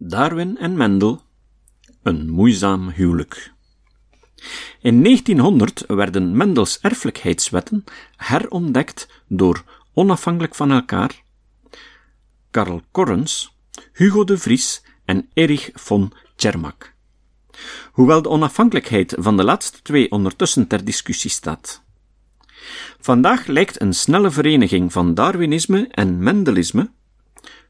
Darwin en Mendel, een moeizaam huwelijk. In 1900 werden Mendels erfelijkheidswetten herontdekt door onafhankelijk van elkaar Karl Correns, Hugo de Vries en Erich von Tschermak. Hoewel de onafhankelijkheid van de laatste twee ondertussen ter discussie staat. Vandaag lijkt een snelle vereniging van Darwinisme en Mendelisme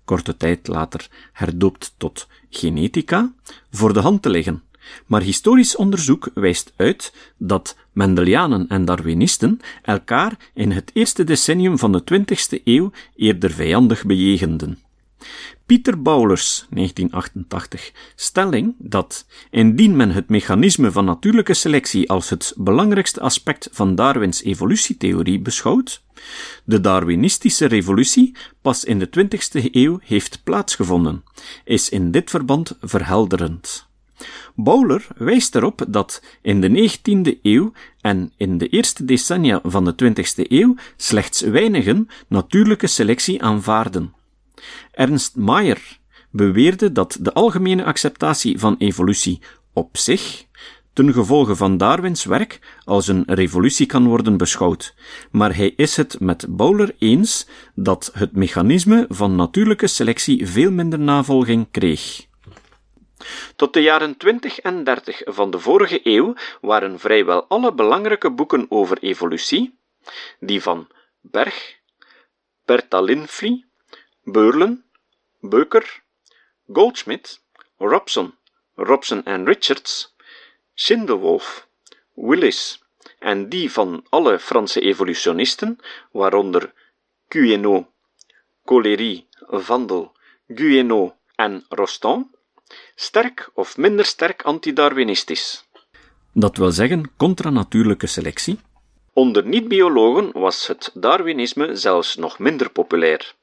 korte tijd later herdoopt tot genetica, voor de hand te liggen. Maar historisch onderzoek wijst uit dat Mendelianen en Darwinisten elkaar in het eerste decennium van de 20e eeuw eerder vijandig bejegenden. Pieter Bowlers, 1988, stelling dat, indien men het mechanisme van natuurlijke selectie als het belangrijkste aspect van Darwins evolutietheorie beschouwt, de Darwinistische revolutie pas in de 20e eeuw heeft plaatsgevonden, is in dit verband verhelderend. Bowler wijst erop dat in de 19e eeuw en in de eerste decennia van de 20e eeuw slechts weinigen natuurlijke selectie aanvaarden. Ernst Mayr beweerde dat de algemene acceptatie van evolutie op zich ten gevolge van Darwins werk als een revolutie kan worden beschouwd, maar hij is het met Bowler eens dat het mechanisme van natuurlijke selectie veel minder navolging kreeg. Tot de jaren 20 en 30 van de vorige eeuw waren vrijwel alle belangrijke boeken over evolutie, die van Berg, Berta Linfly, Beurlen, Beuker, Goldschmidt, Robson, Robson en Richards, Schindewolf, Willis en die van alle Franse evolutionisten, waaronder Queneau, Colery, Vandel, Guénot en Rostand, sterk of minder sterk antidarwinistisch. Dat wil zeggen contra natuurlijke selectie, Onder niet-biologen was het Darwinisme zelfs nog minder populair.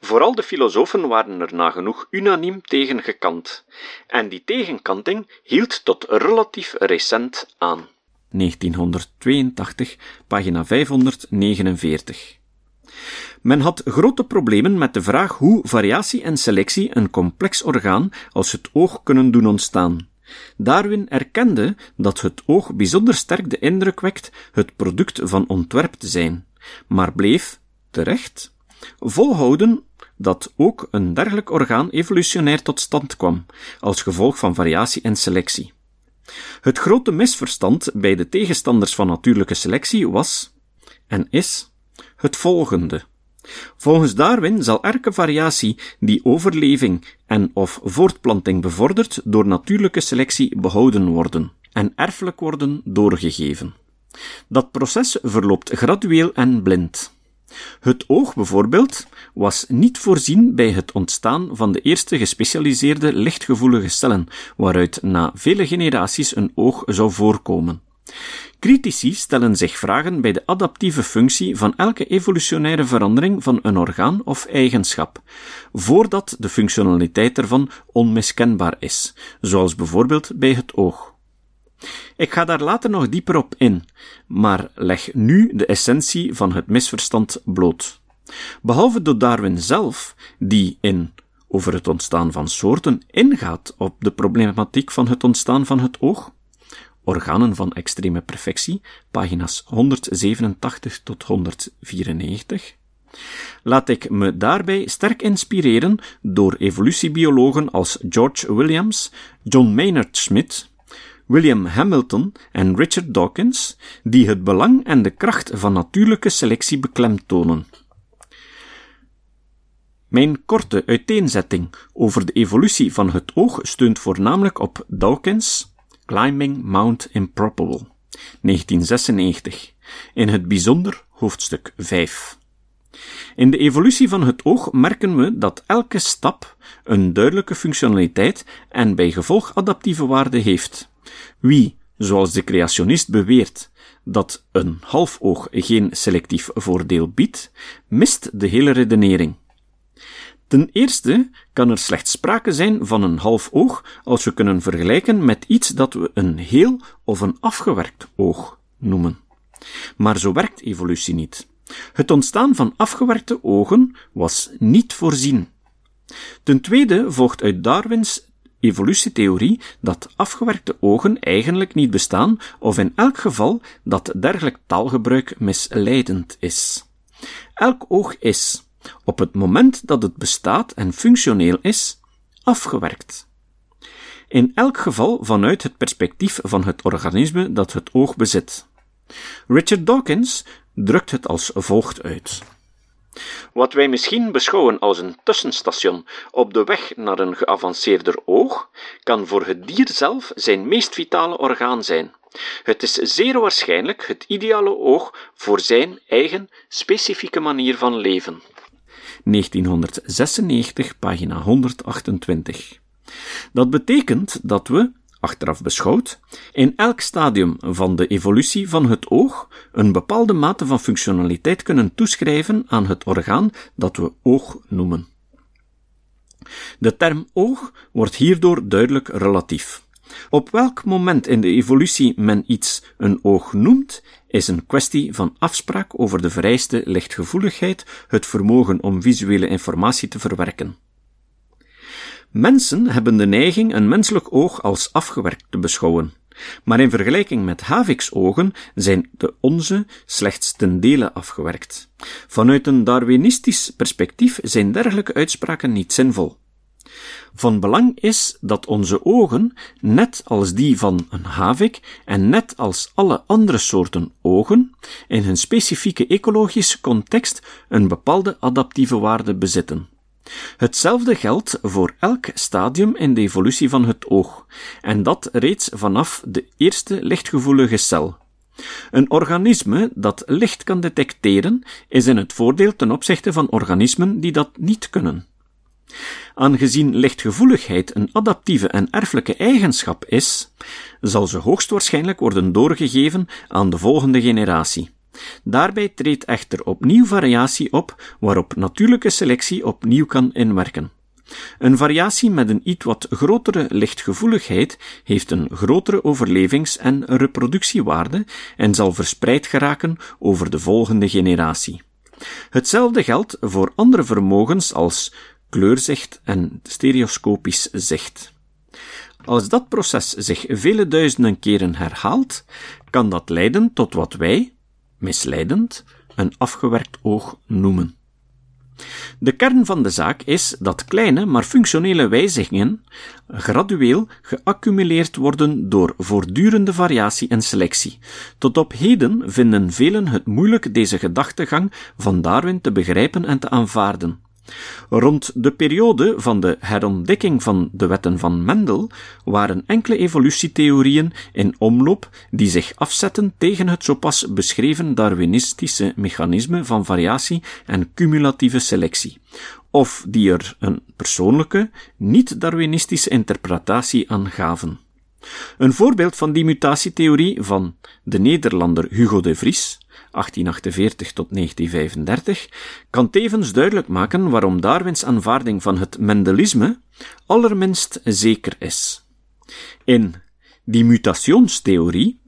Vooral de filosofen waren er nagenoeg unaniem tegen gekant, en die tegenkanting hield tot relatief recent aan. 1982, pagina 549. Men had grote problemen met de vraag hoe variatie en selectie een complex orgaan als het oog kunnen doen ontstaan. Darwin erkende dat het oog bijzonder sterk de indruk wekt het product van ontwerp te zijn, maar bleef, terecht, volhouden dat ook een dergelijk orgaan evolutionair tot stand kwam, als gevolg van variatie en selectie. Het grote misverstand bij de tegenstanders van natuurlijke selectie was, en is, het volgende. Volgens Darwin zal elke variatie die overleving en of voortplanting bevordert door natuurlijke selectie behouden worden en erfelijk worden doorgegeven. Dat proces verloopt gradueel en blind. Het oog bijvoorbeeld was niet voorzien bij het ontstaan van de eerste gespecialiseerde lichtgevoelige cellen, waaruit na vele generaties een oog zou voorkomen. Critici stellen zich vragen bij de adaptieve functie van elke evolutionaire verandering van een orgaan of eigenschap, voordat de functionaliteit ervan onmiskenbaar is, zoals bijvoorbeeld bij het oog. Ik ga daar later nog dieper op in, maar leg nu de essentie van het misverstand bloot. Behalve door Darwin zelf, die in over het ontstaan van soorten ingaat op de problematiek van het ontstaan van het oog, Organen van extreme perfectie, pagina's 187 tot 194. Laat ik me daarbij sterk inspireren door evolutiebiologen als George Williams, John Maynard Smith, William Hamilton en Richard Dawkins, die het belang en de kracht van natuurlijke selectie beklemtonen. Mijn korte uiteenzetting over de evolutie van het oog steunt voornamelijk op Dawkins, Climbing Mount Improbable, 1996, in het bijzonder hoofdstuk 5. In de evolutie van het oog merken we dat elke stap een duidelijke functionaliteit en bij gevolg adaptieve waarde heeft. Wie, zoals de creationist beweert, dat een half oog geen selectief voordeel biedt, mist de hele redenering. Ten eerste kan er slechts sprake zijn van een half oog als we kunnen vergelijken met iets dat we een heel of een afgewerkt oog noemen. Maar zo werkt evolutie niet. Het ontstaan van afgewerkte ogen was niet voorzien. Ten tweede volgt uit Darwins evolutietheorie dat afgewerkte ogen eigenlijk niet bestaan, of in elk geval dat dergelijk taalgebruik misleidend is. Elk oog is, op het moment dat het bestaat en functioneel is, afgewerkt. In elk geval vanuit het perspectief van het organisme dat het oog bezit. Richard Dawkins drukt het als volgt uit. Wat wij misschien beschouwen als een tussenstation op de weg naar een geavanceerder oog, kan voor het dier zelf zijn meest vitale orgaan zijn. Het is zeer waarschijnlijk het ideale oog voor zijn eigen specifieke manier van leven. 1996, pagina 128. Dat betekent dat we, achteraf beschouwd, in elk stadium van de evolutie van het oog een bepaalde mate van functionaliteit kunnen toeschrijven aan het orgaan dat we oog noemen. De term oog wordt hierdoor duidelijk relatief. Op welk moment in de evolutie men iets een oog noemt, is een kwestie van afspraak over de vereiste lichtgevoeligheid, het vermogen om visuele informatie te verwerken. Mensen hebben de neiging een menselijk oog als afgewerkt te beschouwen. Maar in vergelijking met Havik's ogen zijn de onze slechts ten dele afgewerkt. Vanuit een Darwinistisch perspectief zijn dergelijke uitspraken niet zinvol. Van belang is dat onze ogen, net als die van een havik en net als alle andere soorten ogen, in hun specifieke ecologische context een bepaalde adaptieve waarde bezitten. Hetzelfde geldt voor elk stadium in de evolutie van het oog, en dat reeds vanaf de eerste lichtgevoelige cel. Een organisme dat licht kan detecteren, is in het voordeel ten opzichte van organismen die dat niet kunnen. Aangezien lichtgevoeligheid een adaptieve en erfelijke eigenschap is, zal ze hoogstwaarschijnlijk worden doorgegeven aan de volgende generatie. Daarbij treedt echter opnieuw variatie op waarop natuurlijke selectie opnieuw kan inwerken. Een variatie met een iets wat grotere lichtgevoeligheid heeft een grotere overlevings- en reproductiewaarde en zal verspreid geraken over de volgende generatie. Hetzelfde geldt voor andere vermogens als kleurzicht en stereoscopisch zicht. Als dat proces zich vele duizenden keren herhaalt, kan dat leiden tot wat wij, misleidend, een afgewerkt oog noemen. De kern van de zaak is dat kleine, maar functionele wijzigingen gradueel geaccumuleerd worden door voortdurende variatie en selectie. Tot op heden vinden velen het moeilijk deze gedachtegang van Darwin te begrijpen en te aanvaarden. Rond de periode van de herontdekking van de wetten van Mendel waren enkele evolutietheorieën in omloop die zich afzetten tegen het zo pas beschreven Darwinistische mechanisme van variatie en cumulatieve selectie, of die er een persoonlijke, niet-Darwinistische interpretatie aan gaven. Een voorbeeld van die mutatietheorie van de Nederlander Hugo de Vries 1848 tot 1935, kan tevens duidelijk maken waarom Darwins aanvaarding van het Mendelisme allerminst zeker is. In Die Mutationstheorie,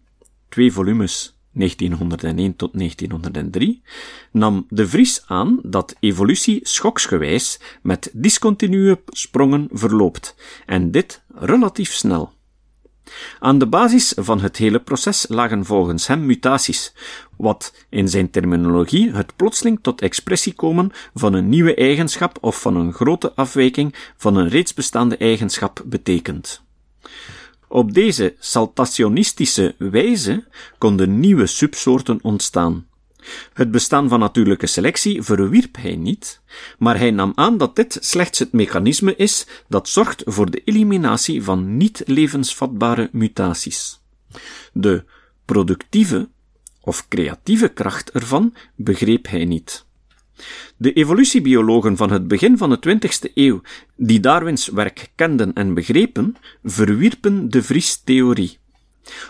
twee volumes 1901 tot 1903, nam de Vries aan dat evolutie schoksgewijs met discontinue sprongen verloopt, en dit relatief snel. Aan de basis van het hele proces lagen volgens hem mutaties, wat in zijn terminologie het plotseling tot expressie komen van een nieuwe eigenschap of van een grote afwijking van een reeds bestaande eigenschap betekent. Op deze saltationistische wijze konden nieuwe subsoorten ontstaan. Het bestaan van natuurlijke selectie verwierp hij niet, maar hij nam aan dat dit slechts het mechanisme is dat zorgt voor de eliminatie van niet levensvatbare mutaties. De productieve of creatieve kracht ervan begreep hij niet. De evolutiebiologen van het begin van de 20e eeuw, die Darwins werk kenden en begrepen, verwierpen de Vries-theorie.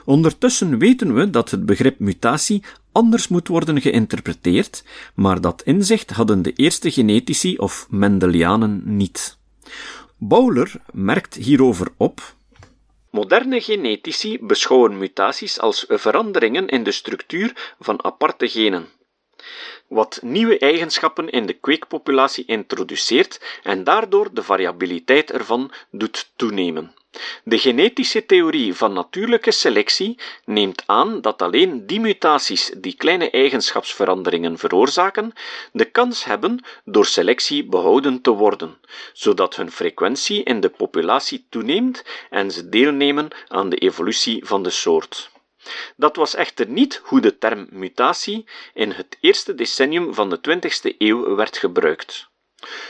Ondertussen weten we dat het begrip mutatie anders moet worden geïnterpreteerd, maar dat inzicht hadden de eerste genetici of Mendelianen niet. Bowler merkt hierover op Moderne genetici beschouwen mutaties als veranderingen in de structuur van aparte genen. Wat nieuwe eigenschappen in de kweekpopulatie introduceert en daardoor de variabiliteit ervan doet toenemen. De genetische theorie van natuurlijke selectie neemt aan dat alleen die mutaties die kleine eigenschapsveranderingen veroorzaken, de kans hebben door selectie behouden te worden, zodat hun frequentie in de populatie toeneemt en ze deelnemen aan de evolutie van de soort. Dat was echter niet hoe de term mutatie in het eerste decennium van de 20e eeuw werd gebruikt.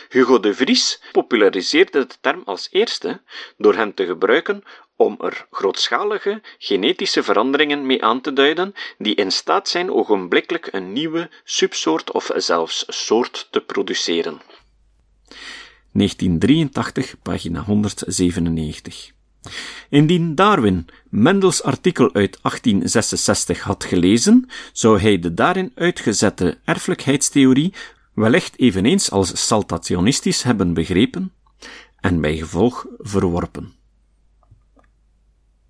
Hugo de Vries populariseerde de term als eerste door hem te gebruiken om er grootschalige genetische veranderingen mee aan te duiden die in staat zijn ogenblikkelijk een nieuwe subsoort of zelfs soort te produceren. 1983, pagina 197. Indien Darwin Mendels artikel uit 1866 had gelezen, zou hij de daarin uitgezette erfelijkheidstheorie wellicht eveneens als saltationistisch hebben begrepen en bij gevolg verworpen.